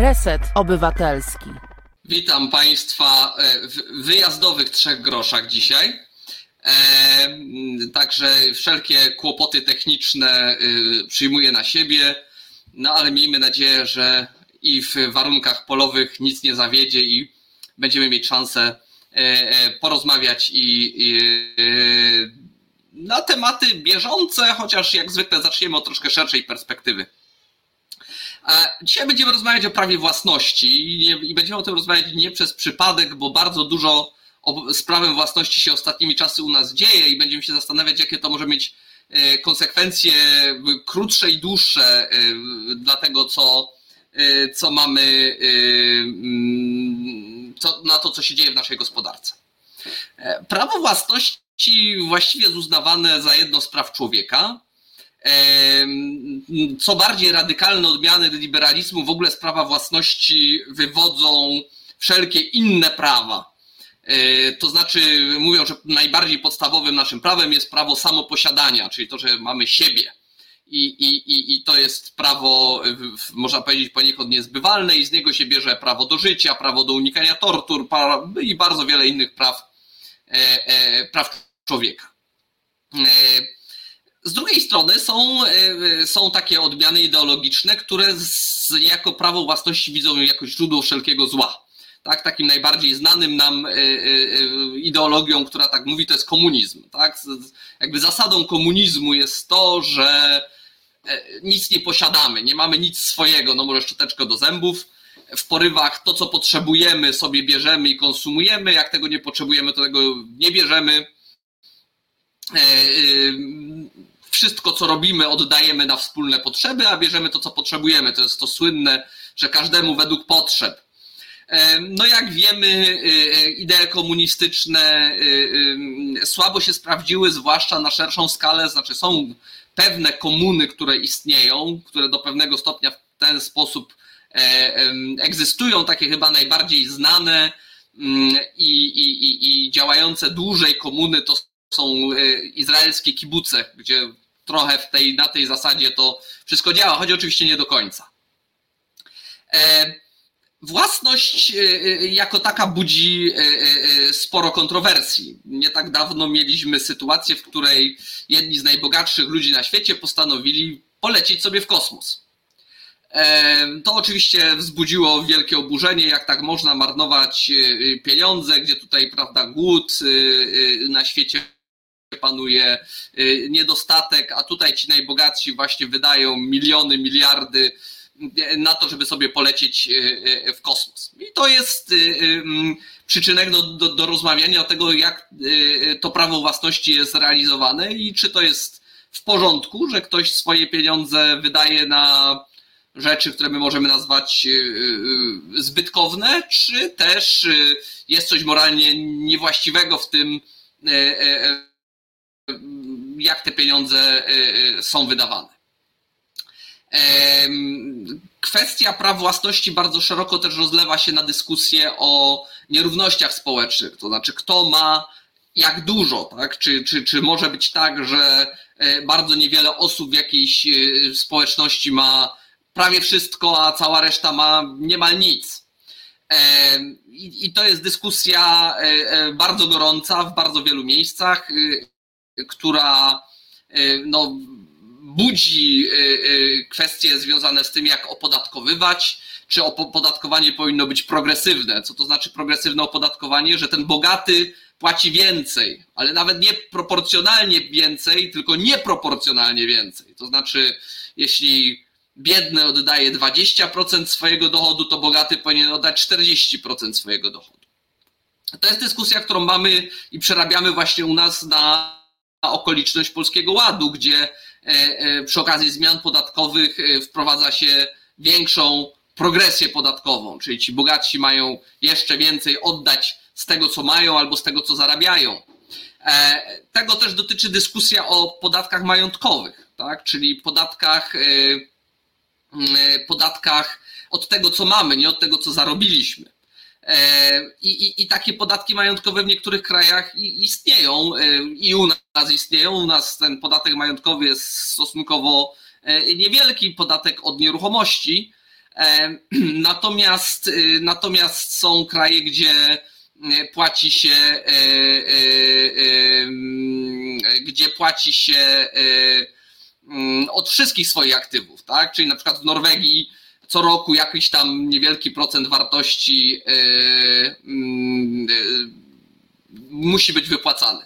Reset Obywatelski. Witam Państwa w wyjazdowych trzech groszach dzisiaj. Także wszelkie kłopoty techniczne przyjmuję na siebie, no ale miejmy nadzieję, że i w warunkach polowych nic nie zawiedzie i będziemy mieć szansę porozmawiać i, i na tematy bieżące, chociaż jak zwykle zaczniemy od troszkę szerszej perspektywy. Dzisiaj będziemy rozmawiać o prawie własności i będziemy o tym rozmawiać nie przez przypadek, bo bardzo dużo z prawem własności się ostatnimi czasy u nas dzieje i będziemy się zastanawiać, jakie to może mieć e, konsekwencje krótsze i dłuższe e, dla tego, co, e, co mamy, mm, co, na to, co się dzieje w naszej gospodarce. Prawo własności właściwie jest uznawane za jedno z praw człowieka co bardziej radykalne odmiany liberalizmu, w ogóle z prawa własności wywodzą wszelkie inne prawa. E, to znaczy, mówią, że najbardziej podstawowym naszym prawem jest prawo samoposiadania, czyli to, że mamy siebie. I, i, I to jest prawo, można powiedzieć, poniekąd niezbywalne, i z niego się bierze prawo do życia, prawo do unikania tortur i bardzo wiele innych praw, e, e, praw człowieka. Z drugiej strony są, e, są takie odmiany ideologiczne, które z, jako prawo własności widzą jako źródło wszelkiego zła. Tak, takim najbardziej znanym nam e, e, ideologią, która tak mówi, to jest komunizm. Tak? Jakby zasadą komunizmu jest to, że nic nie posiadamy, nie mamy nic swojego, no może szczoteczkę do zębów. W porywach to, co potrzebujemy, sobie bierzemy i konsumujemy. Jak tego nie potrzebujemy, to tego nie bierzemy wszystko, co robimy, oddajemy na wspólne potrzeby, a bierzemy to, co potrzebujemy. To jest to słynne, że każdemu według potrzeb. No jak wiemy, y, y, idee komunistyczne y, słabo się sprawdziły, zwłaszcza na szerszą skalę, znaczy są pewne komuny, które istnieją, które do pewnego stopnia w ten sposób e, egzystują, takie chyba najbardziej znane mm, i, i, i działające dłużej komuny to są e, izraelskie kibuce, gdzie trochę w tej, na tej zasadzie to wszystko działa, choć oczywiście nie do końca. E, własność e, jako taka budzi sporo kontrowersji. Nie tak dawno mieliśmy sytuację, w której jedni z najbogatszych ludzi na świecie postanowili polecieć sobie w kosmos. To oczywiście wzbudziło wielkie oburzenie, jak tak można marnować pieniądze, gdzie tutaj, prawda, głód na świecie panuje y, niedostatek, a tutaj ci najbogatsi właśnie wydają miliony, miliardy y, na to, żeby sobie polecieć y, w kosmos. I to jest mm, przyczynek do, do, do rozmawiania o tego, jak to prawo własności jest realizowane i czy to jest w porządku, że ktoś swoje pieniądze wydaje na rzeczy, które my możemy nazwać zbytkowne, czy też jest coś moralnie niewłaściwego w tym, jak te pieniądze e, e, są wydawane. Kwestia praw własności bardzo szeroko też rozlewa się na dyskusję o nierównościach społecznych, to znaczy kto ma jak dużo, tak? Czy, czy, czy może być tak, że e, bardzo niewiele osób w jakiejś społeczności ma prawie wszystko, a cała reszta ma niemal nic. I, i to jest dyskusja bardzo gorąca w bardzo wielu miejscach która e, no, budzi e, e, kwestie związane z tym, jak opodatkowywać, czy opodatkowanie powinno być progresywne. Co to znaczy progresywne opodatkowanie? Że ten bogaty płaci więcej, ale nawet nie proporcjonalnie więcej, tylko nieproporcjonalnie więcej. To znaczy, jeśli biedny oddaje 20% swojego dochodu, to bogaty powinien oddać 40% swojego dochodu. To jest dyskusja, którą mamy i przerabiamy właśnie u nas na okoliczność Polskiego Ładu, gdzie e, e, przy okazji zmian podatkowych e, wprowadza się większą progresję podatkową, czyli ci bogatsi mają jeszcze więcej oddać z tego, co mają albo z tego, co zarabiają. Tego też dotyczy dyskusja o podatkach majątkowych, tak? czyli podatkach, podatkach od tego, co mamy, nie od tego, co zarobiliśmy. E, I, i, I, takie podatki majątkowe w niektórych krajach istnieją e, i u nas istnieją. U nas ten podatek majątkowy jest stosunkowo e, niewielki, podatek od nieruchomości, Natomiast, natomiast są kraje, gdzie płaci się, gdzie płaci się od wszystkich swoich aktywów, tak? Czyli na przykład w Norwegii co roku jakiś tam niewielki procent wartości musi być wypłacany.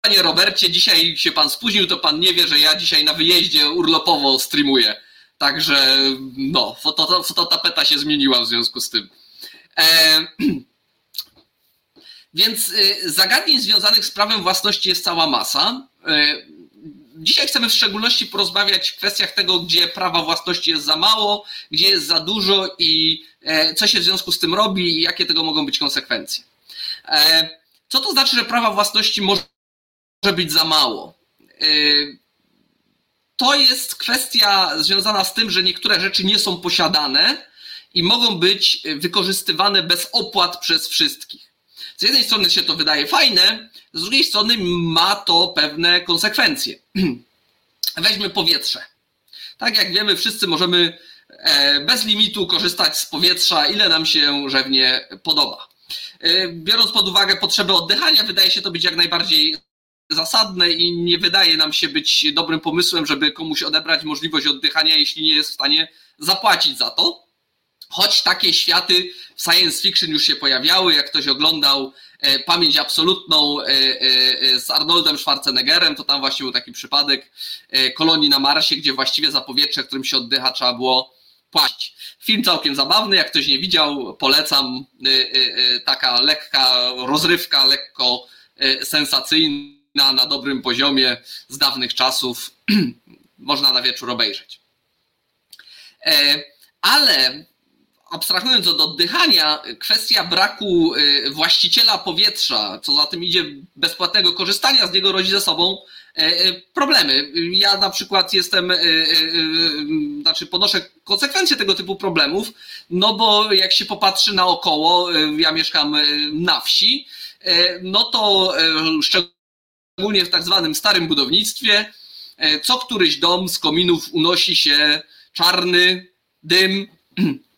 Panie Robercie, dzisiaj się pan spóźnił, to pan nie wie, że ja dzisiaj na wyjeździe urlopowo streamuję. Także no, foto, fototapeta się zmieniła w związku z tym. E, więc y, zagadnień związanych z prawem własności jest cała masa. Dzisiaj chcemy w szczególności porozmawiać w kwestiach tego, gdzie prawa własności jest za mało, gdzie jest za dużo i e, co się w związku z tym robi i jakie tego mogą być konsekwencje. E, co to znaczy, że prawa własności może być za mało? E, to jest kwestia związana z tym, że niektóre rzeczy nie są posiadane i mogą być wykorzystywane bez opłat przez wszystkich. Z jednej strony się to wydaje fajne, z drugiej strony ma to pewne konsekwencje. Weźmy powietrze. Tak jak wiemy, wszyscy możemy e, bez limitu korzystać z powietrza, ile nam się żewnie podoba. E, biorąc pod uwagę potrzeby oddychania, wydaje się to być jak najbardziej zasadne i nie wydaje nam się być dobrym pomysłem, żeby komuś odebrać możliwość oddychania, jeśli nie jest w stanie zapłacić za to. Choć takie światy w science fiction już się pojawiały, jak ktoś oglądał e, Pamięć Absolutną e, z Arnoldem Schwarzeneggerem, to tam właśnie był taki przypadek kolonii na Marsie, gdzie właściwie za powietrze, którym się oddycha, trzeba było płacić. Film całkiem zabawny, jak ktoś nie widział, polecam. Taka lekka rozrywka, lekko sensacyjna, na dobrym poziomie z dawnych czasów. Można na wieczór obejrzeć. E, ale abstrahując od oddychania, kwestia braku właściciela powietrza, co za tym idzie bezpłatnego korzystania z niego, rodzi ze sobą E, e, problemy. Ja na przykład jestem, e, znaczy ponoszę konsekwencje tego typu problemów, no bo jak się popatrzy naokoło, ja mieszkam na wsi, no to szczególnie w tak zwanym starym budownictwie, co któryś dom z kominów unosi się czarny dym,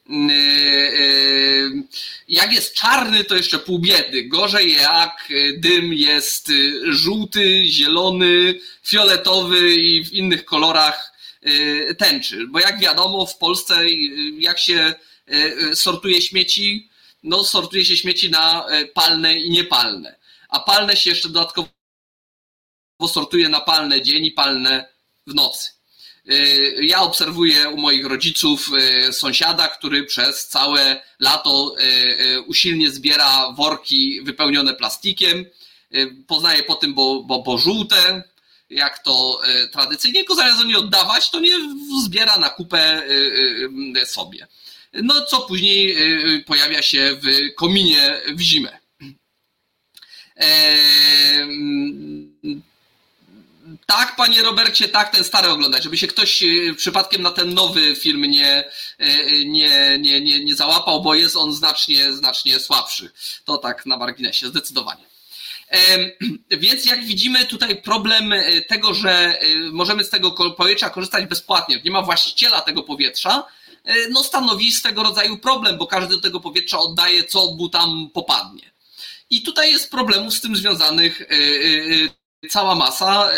jak jest czarny, to jeszcze pół biedy. Gorzej jak dym jest żółty, zielony, fioletowy i w innych kolorach yy, tęczy. Bo jak wiadomo, w Polsce jak się sortuje śmieci, no sortuje się śmieci na palne i niepalne. A palne się jeszcze dodatkowo sortuje na palne dzień i palne w nocy. Y, ja obserwuję u moich rodziców y, sąsiada, który przez całe lato y, usilnie zbiera worki wypełnione plastikiem. Poznaje po tym, bo, bo, bo żółte, jak to tradycyjnie, tylko zamiast nie oddawać, to nie zbiera na kupę sobie. No, co później pojawia się w kominie w zimę. Tak, panie Robercie, tak, ten stary oglądać, żeby się ktoś e, przypadkiem na ten nowy film nie, e, nie, nie, nie, nie załapał, bo jest on znacznie, znacznie słabszy. To tak na marginesie, zdecydowanie. Więc jak widzimy tutaj problem tego, że możemy z tego powietrza korzystać bezpłatnie, nie ma właściciela tego powietrza, no stanowi swego rodzaju problem, bo każdy do tego powietrza oddaje, co mu tam popadnie. I tutaj jest problemów z tym związanych cała masa.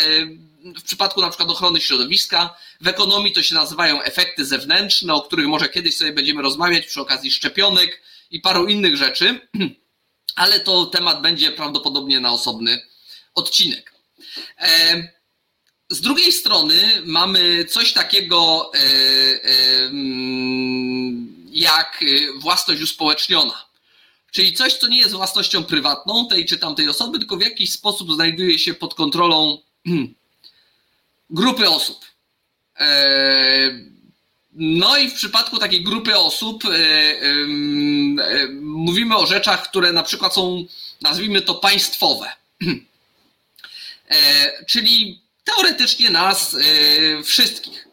W przypadku na przykład ochrony środowiska, w ekonomii to się nazywają efekty zewnętrzne, o których może kiedyś sobie będziemy rozmawiać przy okazji szczepionek i paru innych rzeczy, ale to temat będzie prawdopodobnie na osobny odcinek. Z drugiej strony mamy coś takiego e, jak własność uspołeczniona. Czyli coś, co nie jest własnością prywatną tej czy tamtej osoby, tylko w jakiś sposób znajduje się pod kontrolą grupy osób. E, no i w przypadku takiej grupy osób e, e, mówimy o rzeczach, które na przykład są, nazwijmy to, państwowe. Czyli teoretycznie nas wszystkich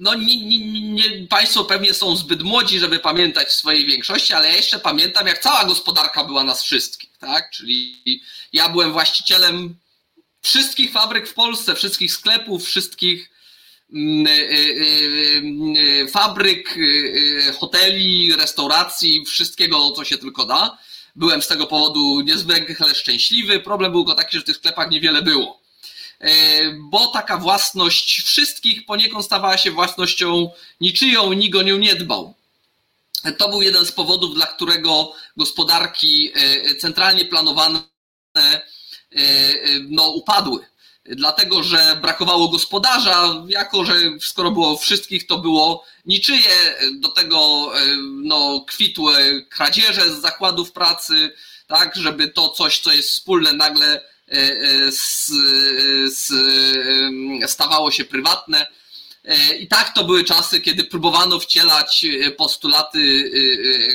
no nie, nie, nie, Państwo pewnie są zbyt młodzi, żeby pamiętać w swojej większości, ale ja jeszcze pamiętam, jak cała gospodarka była nas wszystkich, tak? Czyli ja byłem właścicielem wszystkich fabryk w Polsce, wszystkich sklepów, wszystkich mm, fabryk, hoteli, restauracji, wszystkiego, co się tylko da. Byłem z tego powodu niezwykle szczęśliwy. Problem był tylko taki, że w tych sklepach niewiele było. Bo taka własność wszystkich poniekąd stawała się własnością niczyją, nikt o nią nie dbał. To był jeden z powodów, dla którego gospodarki centralnie planowane no, upadły dlatego że brakowało gospodarza, jako że skoro było wszystkich, to było niczyje, do tego e, no, kwitły kradzieże z zakładów pracy, tak, żeby to coś, co jest wspólne, nagle e, e, stawało się prywatne. I tak to były czasy, kiedy próbowano wcielać postulaty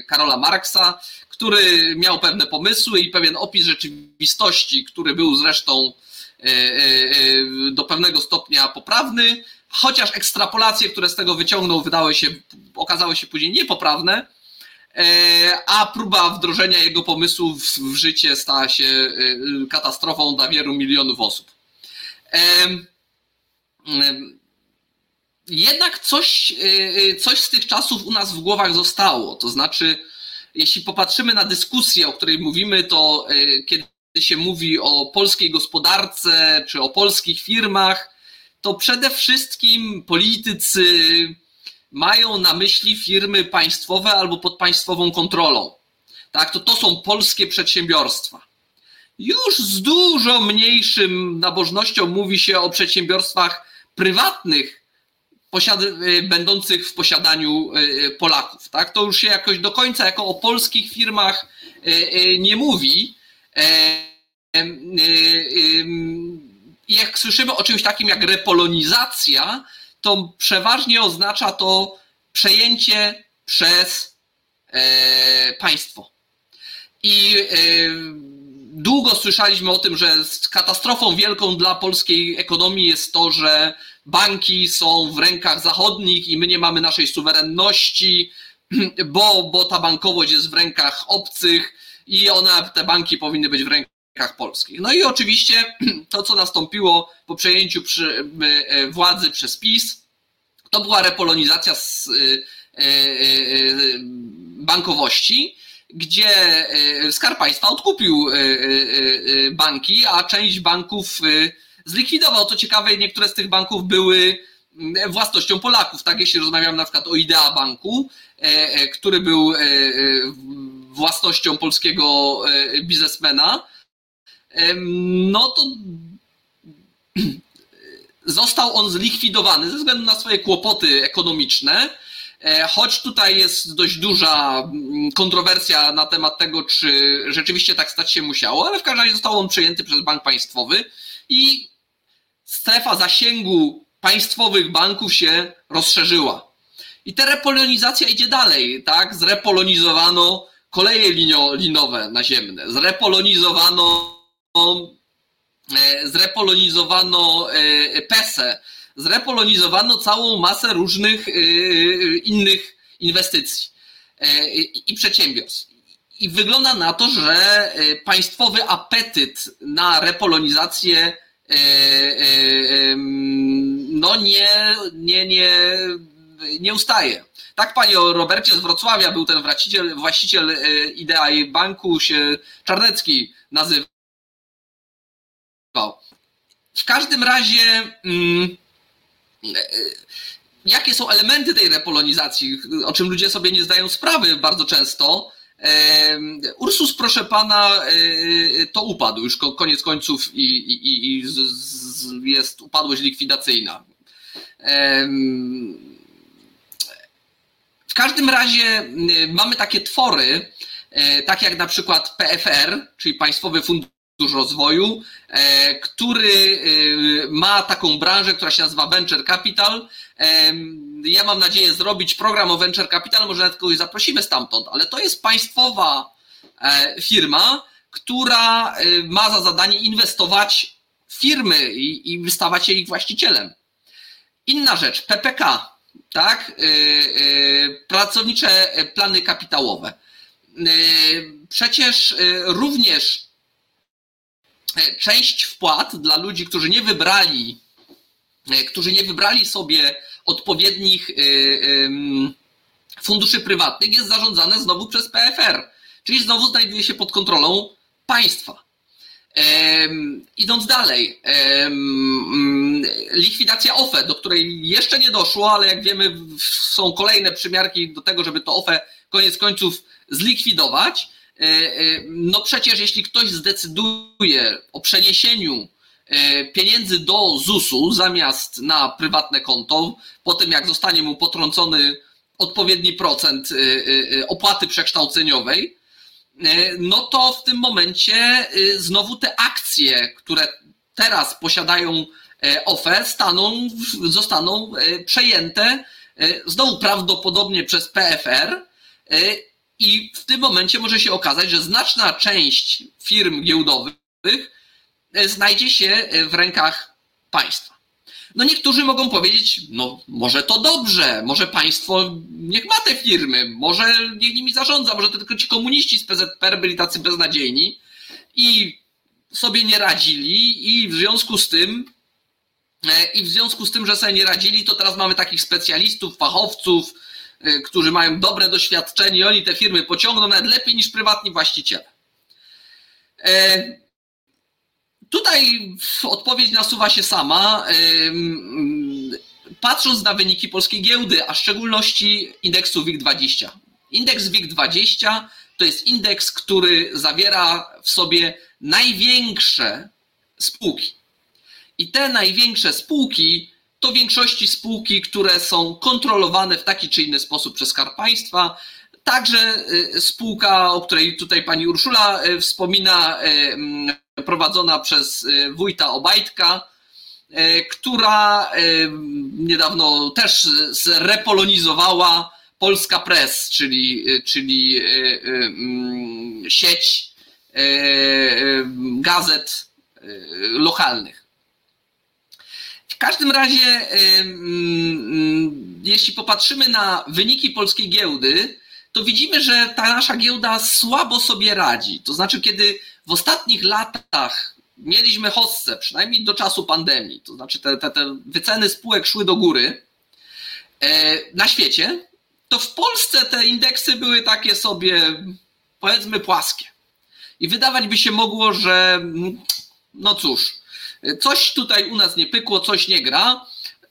Karola Marksa, który miał pewne pomysły i pewien opis rzeczywistości, który był zresztą E, e, e, do pewnego stopnia poprawny, chociaż ekstrapolacje, które z tego wyciągnął, wydały się, okazały się później niepoprawne, a próba wdrożenia jego pomysłów w życie stała się katastrofą dla wielu milionów osób. Jednak coś, coś z tych czasów u nas w głowach zostało. To znaczy, jeśli popatrzymy na dyskusję, o której mówimy, to kiedy się mówi o polskiej gospodarce czy o polskich firmach, to przede wszystkim politycy mają na myśli firmy państwowe albo pod państwową kontrolą. Tak, to to są polskie przedsiębiorstwa. Już z dużo mniejszym nabożnością mówi się o przedsiębiorstwach prywatnych, będących w posiadaniu e, Polaków. Tak? To już się jakoś do końca jako o polskich firmach e, e, nie mówi, jak słyszymy o czymś takim jak repolonizacja, to przeważnie oznacza to przejęcie przez e, państwo. I długo słyszeliśmy o tym, że katastrofą wielką dla polskiej ekonomii jest to, że banki są w rękach zachodnich i my nie mamy naszej suwerenności, bo, bo ta bankowość jest w rękach obcych i one, te banki powinny być w rękach polskich. No i oczywiście to, co nastąpiło po przejęciu przy, e, władzy przez PiS, to była repolonizacja z e, e, bankowości, gdzie Skarb Państwa odkupił banki, a część banków zlikwidował. To ciekawe, niektóre z tych banków były własnością Polaków. Tak, jeśli rozmawiam na przykład o Idea Banku, który był własnością polskiego e, biznesmena, no to został on zlikwidowany ze względu na swoje kłopoty ekonomiczne. E, choć tutaj jest dość duża mm, kontrowersja na temat tego, czy rzeczywiście tak stać się musiało, ale w każdym razie został on przejęty przez bank państwowy i strefa zasięgu państwowych banków się rozszerzyła. I ta repolonizacja idzie dalej, tak? Zrepolonizowano koleje linio, linowe naziemne, zrepolonizowano, zrepolonizowano e, PESE, zrepolonizowano całą masę różnych e, innych inwestycji i przedsiębiorstw. I wygląda na to, że państwowy apetyt na repolonizację no nie, nie, nie, nie ustaje. Tak, panie Robercie z Wrocławia był ten właściciel, właściciel e, Idea Banku się Czarnecki nazywał. W każdym razie, mm, e, jakie są elementy tej repolonizacji, o czym ludzie sobie nie zdają sprawy bardzo często. E, Ursus, proszę pana, to upadł już koniec końców i, i, i jest upadłość likwidacyjna każdym razie mamy takie twory, tak jak na przykład PFR, czyli Państwowy Fundusz Rozwoju, y, który ma taką branżę, która się nazywa Venture Capital. Ja mam nadzieję zrobić program o Venture Capital, może nawet kogoś zaprosimy stamtąd, ale to jest państwowa e, firma, która ma za zadanie inwestować w firmy i, wystawać się ich właścicielem. Inna rzecz, PPK, tak? Pracownicze plany kapitałowe. Przecież również część wpłat dla ludzi, którzy nie wybrali którzy nie wybrali sobie odpowiednich funduszy prywatnych, jest zarządzane znowu przez PFR, czyli znowu znajduje się pod kontrolą państwa. Idąc dalej, likwidacja OFE, do której jeszcze nie doszło, ale jak wiemy, są kolejne przymiarki do tego, żeby to OFE koniec końców zlikwidować. E, e, no przecież jeśli ktoś zdecyduje o przeniesieniu e, pieniędzy do ZUS-u zamiast na prywatne konto, po tym jak zostanie mu potrącony odpowiedni procent opłaty przekształceniowej, no to w tym momencie znowu te akcje, które teraz posiadają OFE, staną, zostaną przejęte znowu prawdopodobnie przez PFR i w tym momencie może się okazać, że znaczna część firm giełdowych e, znajdzie się e, w rękach państwa. No niektórzy mogą powiedzieć, no może to dobrze, może państwo niech ma te firmy, może niech nimi zarządza, może to tylko ci komuniści z PZPR byli tacy beznadziejni i sobie nie radzili i w związku z tym e, i w związku z tym, że sobie nie radzili, to teraz mamy takich specjalistów, fachowców, którzy mają dobre doświadczenie oni te firmy pociągną nawet lepiej niż prywatni właściciele. E, tutaj odpowiedź nasuwa się sama. Patrząc na wyniki polskiej giełdy, a w szczególności indeksu WIG20. Indeks WIG20 to jest indeks, który zawiera w sobie największe spółki. I te największe spółki to większości spółki, które są kontrolowane w taki czy inny sposób przez Skarb Państwa. Także y, spółka, o której tutaj pani Urszula y, wspomina, y, prowadzona przez wójta Obajtka, która niedawno też zrepolonizowała Polska Press, czyli, czyli sieć gazet lokalnych. W każdym razie, jeśli popatrzymy na wyniki polskiej giełdy, to widzimy, że ta nasza giełda słabo sobie radzi. To znaczy, kiedy w ostatnich latach mieliśmy hossę, przynajmniej do czasu pandemii, to znaczy te, te, te wyceny spółek szły do góry e, na świecie, to w Polsce te indeksy były takie sobie, powiedzmy, płaskie. I wydawać by się mogło, że no cóż, coś tutaj u nas nie pykło, coś nie gra.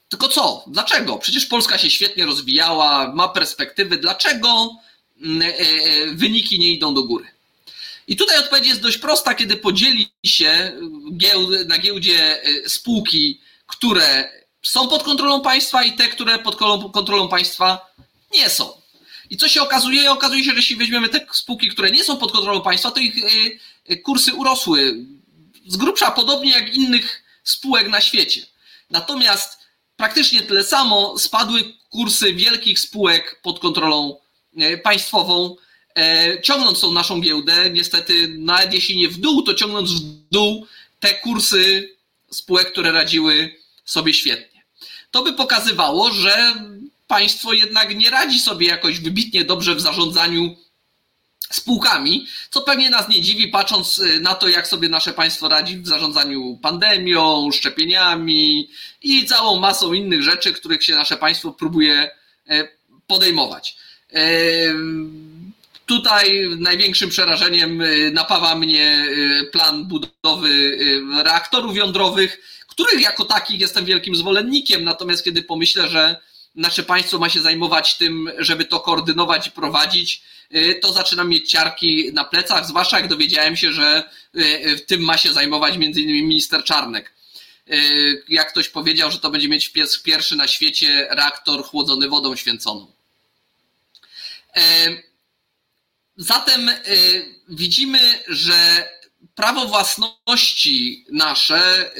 Tylko co? Dlaczego? Przecież Polska się świetnie rozwijała, ma perspektywy. Dlaczego mm, e, e, wyniki nie idą do góry? I tutaj odpowiedź jest dość prosta, kiedy podzieli się na giełdzie e, spółki, które są pod kontrolą państwa i te, które pod kontrolą państwa nie są. I co się okazuje? Okazuje się, że jeśli weźmiemy te spółki, które nie są pod kontrolą państwa, to ich kursy urosły z grubsza podobnie jak innych spółek na świecie. Natomiast praktycznie tyle samo spadły kursy wielkich spółek pod kontrolą e, państwową, e, ciągnąc tą naszą giełdę, niestety nawet jeśli nie w dół, to ciągnąc w dół te kursy spółek, które radziły sobie świetnie. To by pokazywało, że państwo jednak nie radzi sobie jakoś wybitnie dobrze w zarządzaniu spółkami, co pewnie nas nie dziwi, patrząc y, na to, jak sobie nasze państwo radzi w zarządzaniu pandemią, szczepieniami i całą masą innych rzeczy, których się nasze państwo próbuje e, podejmować. E, tutaj największym przerażeniem y, napawa mnie y, plan budowy reaktorów jądrowych, których jako takich jestem wielkim zwolennikiem, natomiast kiedy pomyślę, że nasze państwo ma się zajmować tym, żeby to koordynować i prowadzić, Y, to zaczynam mieć ciarki na plecach, zwłaszcza jak dowiedziałem się, że y, y, tym ma się zajmować między innymi minister Czarnek. Jak ktoś powiedział, że to będzie mieć pierwszy na świecie reaktor chłodzony wodą święconą. Zatem widzimy, że prawo własności nasze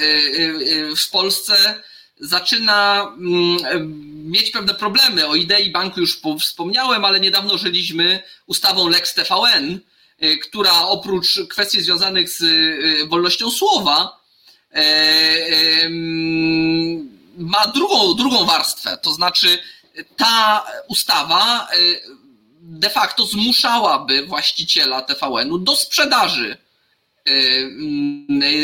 w Polsce zaczyna mm, mieć pewne problemy. O idei banku już wspomniałem, ale niedawno żyliśmy ustawą Lex TVN, y, która oprócz kwestii związanych z y, wolnością słowa y, ma drugą, drugą warstwę. To znaczy, ta ustawa de facto zmuszałaby właściciela TVN-u do sprzedaży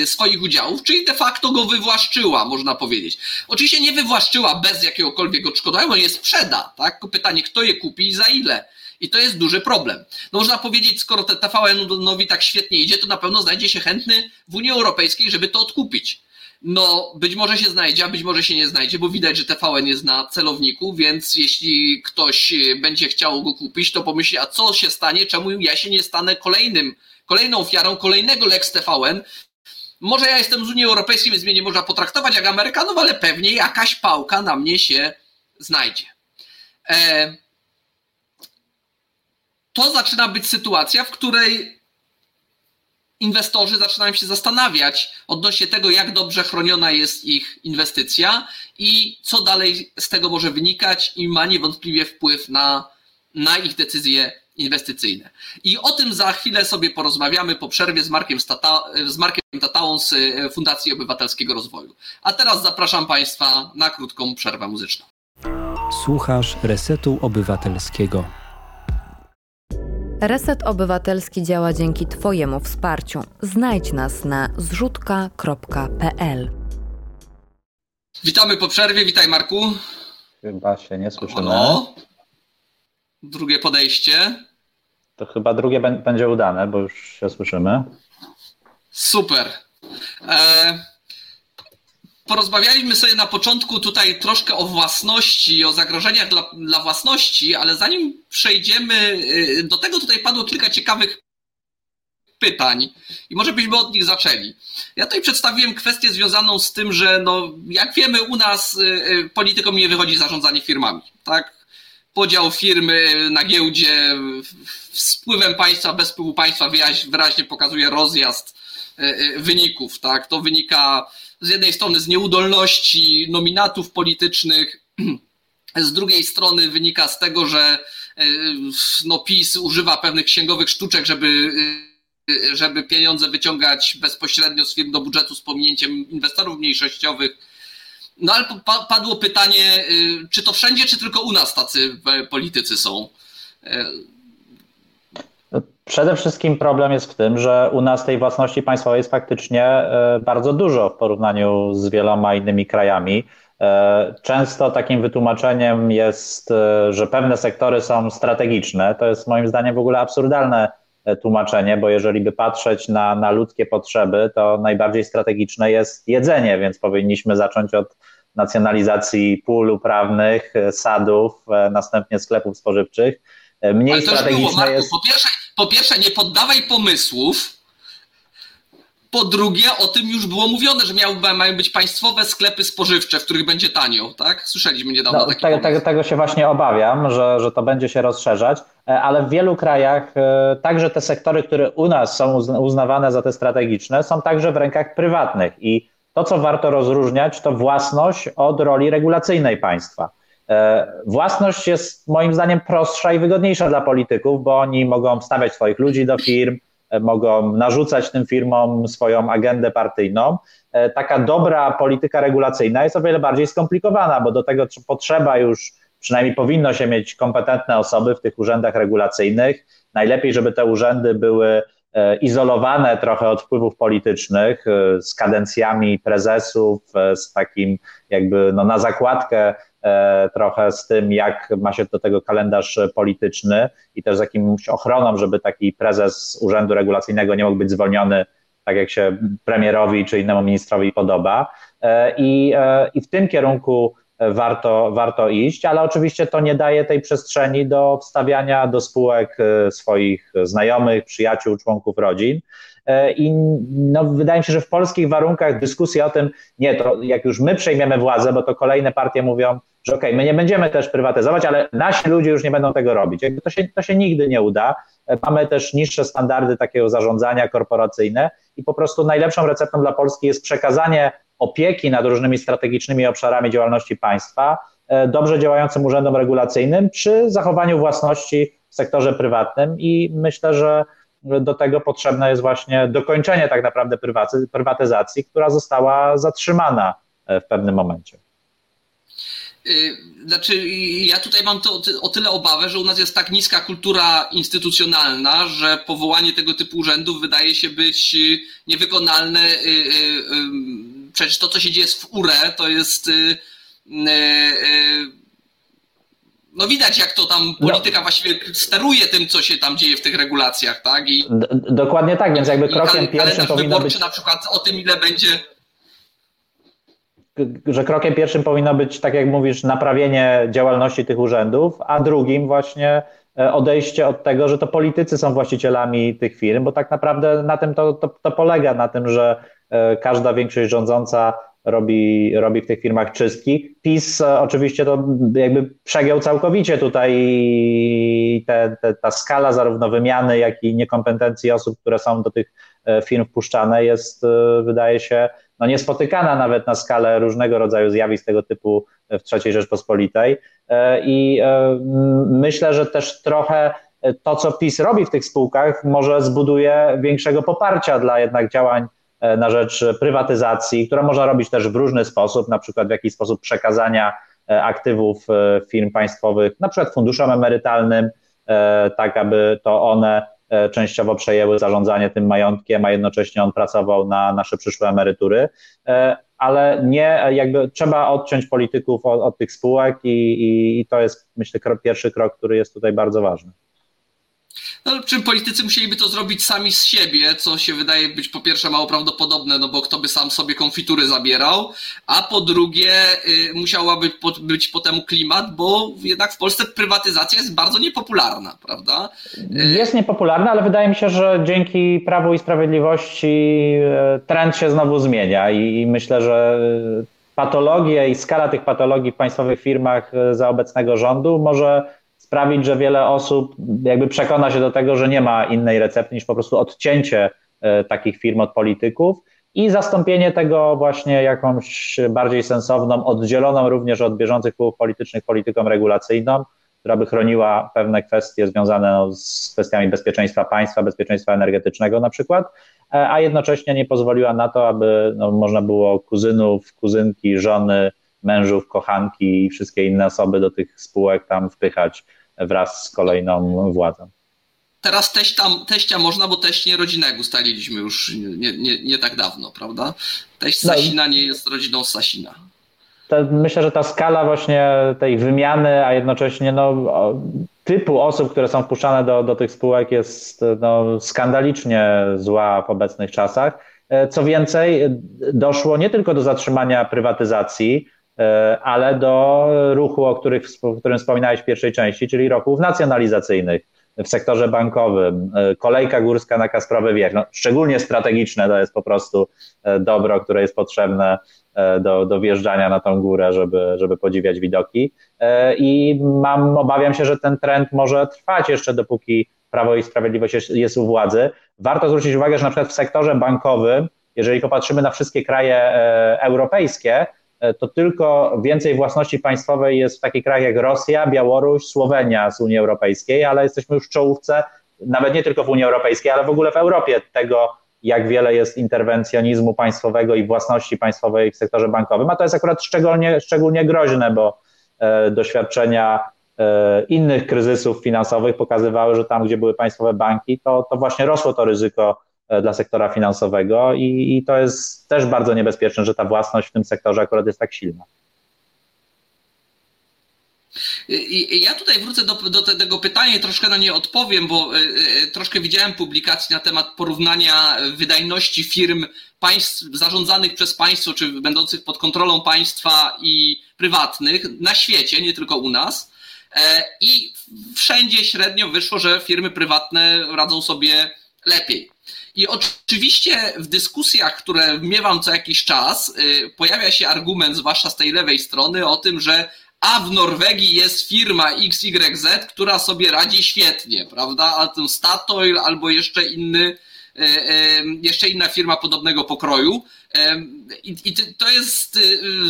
swoich udziałów, czyli de facto go wywłaszczyła, można powiedzieć. Oczywiście nie wywłaszczyła bez jakiegokolwiek odszkodowania, je sprzeda, tak? Pytanie, kto je kupi i za ile? I to jest duży problem. No można powiedzieć, skoro te TVN-owi tak świetnie idzie, to na pewno znajdzie się chętny w Unii Europejskiej, żeby to odkupić. No, być może się znajdzie, a być może się nie znajdzie, bo widać, że TVN jest na celowniku, więc jeśli ktoś będzie chciał go kupić, to pomyśli, a co się stanie, czemu ja się nie stanę kolejnym, kolejną ofiarą kolejnego Lex TVN, może ja jestem z Unii Europejskiej, więc mnie nie można potraktować jak Amerykanów, ale pewnie jakaś pałka na mnie się znajdzie. E, to zaczyna być sytuacja, w której inwestorzy zaczynają się zastanawiać odnośnie tego, jak dobrze chroniona jest ich inwestycja i co dalej z tego może wynikać i ma niewątpliwie wpływ na, na ich decyzje inwestycyjne. I o tym za chwilę sobie porozmawiamy po przerwie z Markiem, Stata, z Markiem Tatałą z Fundacji Obywatelskiego Rozwoju. A teraz zapraszam Państwa na krótką przerwę muzyczną. Słuchasz Resetu Obywatelskiego. Reset Obywatelski działa dzięki Twojemu wsparciu. Znajdź nas na zrzutka.pl. Witamy po przerwie, witaj Marku. Chyba się nie słyszymy. No. Drugie podejście. To chyba drugie będzie udane, bo już się słyszymy. Super. E porozmawialiśmy sobie na początku tutaj troszkę o własności, o zagrożeniach dla, dla własności, ale zanim przejdziemy y, do tego, tutaj padło kilka ciekawych pytań i może byśmy od nich zaczęli. Ja tutaj przedstawiłem kwestię związaną z tym, że no, jak wiemy u nas y, politykom nie wychodzi zarządzanie firmami, tak? Podział firmy na giełdzie z wpływem państwa, bez wpływu państwa wyraźnie pokazuje rozjazd wyników, tak? To wynika z jednej strony z nieudolności nominatów politycznych, z drugiej strony wynika z tego, że e, no, PiS używa pewnych księgowych sztuczek, żeby, e, żeby pieniądze wyciągać bezpośrednio z firm do budżetu z pominięciem inwestorów mniejszościowych. No ale padło pytanie, e, czy to wszędzie, czy tylko u nas tacy politycy są? Przede wszystkim problem jest w tym, że u nas tej własności państwowej jest faktycznie e, bardzo dużo w porównaniu z wieloma innymi krajami. E, często takim wytłumaczeniem jest, e, że pewne sektory są strategiczne. To jest moim zdaniem w ogóle absurdalne tłumaczenie, bo jeżeli by patrzeć na, na ludzkie potrzeby, to najbardziej strategiczne jest jedzenie, więc powinniśmy zacząć od nacjonalizacji pól uprawnych, sadów, następnie sklepów spożywczych. Mniej Ale to strategiczne było, Marku, jest. Po pierwsze, po pierwsze, nie poddawaj pomysłów. Po drugie, o tym już było mówione, że miały, mają być państwowe sklepy spożywcze, w których będzie tanio, tak? Słyszeliśmy niedawno no, taki tego, tego, tego się właśnie obawiam, że, że to będzie się rozszerzać, e, ale w wielu krajach e, także te sektory, które u nas są uznawane za te strategiczne, są także w rękach prywatnych i to, co warto rozróżniać, to własność od roli regulacyjnej państwa. E, własność jest moim zdaniem prostsza i wygodniejsza dla polityków, bo oni mogą wstawiać swoich ludzi do firm, e, mogą narzucać tym firmom swoją agendę partyjną. E, taka dobra polityka regulacyjna jest o wiele bardziej skomplikowana, bo do tego potrzeba już, przynajmniej powinno się mieć kompetentne osoby w tych urzędach regulacyjnych. Najlepiej, żeby te urzędy były izolowane trochę od wpływów politycznych, z kadencjami prezesów, z takim jakby no, na zakładkę trochę z tym, jak ma się do tego kalendarz polityczny i też z jakimś ochroną, żeby taki prezes Urzędu Regulacyjnego nie mógł być zwolniony, tak jak się premierowi czy innemu ministrowi podoba. E, I, e, i w tym kierunku warto, warto iść, ale oczywiście to nie daje tej przestrzeni do wstawiania do spółek swoich znajomych, przyjaciół, członków rodzin. E, I no, wydaje mi się, że w polskich warunkach dyskusja o tym, nie, to jak już my przejmiemy władzę, bo to kolejne partie mówią, że okej, okay, my nie będziemy też prywatyzować, ale nasi ludzie już nie będą tego robić. To, się, to się nigdy nie uda. E, mamy też niższe standardy takiego zarządzania korporacyjne i po prostu najlepszą receptą dla Polski jest przekazanie opieki nad różnymi strategicznymi obszarami działalności państwa e, dobrze działającym urzędom regulacyjnym przy zachowaniu własności w sektorze prywatnym i myślę, że do tego potrzebne jest właśnie dokończenie tak naprawdę prywatyzacji, która została zatrzymana e, w pewnym momencie. Y, znaczy, ja tutaj mam to o tyle obawę, że u nas jest tak niska kultura instytucjonalna, że powołanie tego typu urzędów wydaje się być y, niewykonalne. Y, przecież to, co się dzieje w URE, to jest. No widać, jak to tam polityka no. właściwie steruje tym, co się tam dzieje w tych regulacjach, tak? I, dokładnie tak, więc jakby krokiem pierwszym powinno być... na przykład o tym, ile będzie że krokiem pierwszym powinno być, tak jak mówisz, naprawienie działalności tych urzędów, a drugim właśnie e, odejście od tego, że to politycy są właścicielami tych firm, bo tak naprawdę na tym to, to, to polega, na tym, że e, każda większość rządząca robi, robi w tych firmach czystki. PiS e, oczywiście to jakby przegiął całkowicie tutaj te, te, ta skala zarówno wymiany, jak i niekompetencji osób, które są do tych firm wpuszczane jest, wydaje się, no niespotykana nawet na skalę różnego rodzaju zjawisk tego typu w III Rzeczpospolitej. E, I e, myślę, że też trochę to, co PiS robi w tych spółkach, może zbuduje większego poparcia dla jednak działań e, na rzecz prywatyzacji, które można robić też w różny sposób, na przykład w jakiś sposób przekazania aktywów firm państwowych, na przykład funduszom emerytalnym, tak aby to one E, częściowo przejęły zarządzanie tym majątkiem, a jednocześnie on pracował na nasze przyszłe emerytury. E, ale nie, jakby trzeba odciąć polityków od, od tych spółek i, i, i to jest, myślę, pierwszy krok, który jest tutaj bardzo ważny. No, czym politycy musieliby to zrobić sami z siebie, co się wydaje być po pierwsze mało prawdopodobne, no bo kto by sam sobie konfitury zabierał, a po drugie y, musiałaby po, być potem klimat, bo jednak w Polsce prywatyzacja jest bardzo niepopularna, prawda? Y, jest niepopularna, ale wydaje mi się, że dzięki Prawu i Sprawiedliwości y, trend się znowu zmienia i, myślę, że patologie i skala tych patologii w państwowych firmach za obecnego rządu może sprawić, że wiele osób jakby przekona się do tego, że nie ma innej recepty niż po prostu odcięcie e, takich firm od polityków i zastąpienie tego właśnie jakąś bardziej sensowną, oddzieloną również od bieżących wpływów politycznych polityką regulacyjną, która by chroniła pewne kwestie związane no, z kwestiami bezpieczeństwa państwa, bezpieczeństwa energetycznego na przykład, e, a jednocześnie nie pozwoliła na to, aby no, można było kuzynów, kuzynki, żony, mężów, kochanki i wszystkie inne osoby do tych spółek tam wpychać wraz z kolejną władzą. Teraz teścia, teścia można, bo teść nierodzinnego ustaliliśmy już nie, nie, nie tak dawno, prawda? Teść no Sasina nie jest rodziną Sasina. myślę, że ta skala właśnie tej wymiany, a jednocześnie no, typu osób, które są wpuszczane do, do tych spółek jest no, skandalicznie zła w obecnych czasach. E, co więcej, doszło nie tylko do zatrzymania prywatyzacji, ale do ruchu, o, których, o którym wspominałeś w pierwszej części, czyli ruchów nacjonalizacyjnych w sektorze bankowym, e, kolejka górska na Kasprowy Wiech, no, szczególnie strategiczne to jest po prostu e, dobro, które jest potrzebne do, do wjeżdżania na tą górę, żeby, żeby podziwiać widoki. I mam, obawiam się, że ten trend może trwać jeszcze dopóki Prawo i Sprawiedliwość jest, jest u władzy. Warto zwrócić uwagę, że na przykład w sektorze bankowym, jeżeli popatrzymy na wszystkie kraje europejskie, E, to tylko więcej własności państwowej jest w takich krajach jak Rosja, Białoruś, Słowenia z Unii Europejskiej, ale jesteśmy już w czołówce, nawet nie tylko w Unii Europejskiej, ale w ogóle w Europie tego, jak wiele jest interwencjonizmu państwowego i własności państwowej w sektorze bankowym, a to jest akurat szczególnie, szczególnie groźne, bo e, doświadczenia e, innych kryzysów finansowych pokazywały, że tam, gdzie były państwowe banki, to, to właśnie rosło to ryzyko E, dla sektora finansowego i, i to jest też bardzo niebezpieczne, że ta własność w tym sektorze akurat jest tak silna. Ja tutaj wrócę do, do, tego pytania troszkę na nie odpowiem, bo e, e, troszkę widziałem publikacji na temat porównania wydajności firm państw zarządzanych przez państwo, czy będących pod kontrolą państwa i prywatnych na świecie, nie tylko u nas. I wszędzie średnio wyszło, że firmy prywatne radzą sobie lepiej. I oczywiście w dyskusjach, które miewam co jakiś czas, y, pojawia się argument, zwłaszcza z tej lewej strony, o tym, że a w Norwegii jest firma XYZ, która sobie radzi świetnie, prawda? A ten Statoil albo jeszcze inny, y, y, jeszcze inna firma podobnego pokroju. I, to jest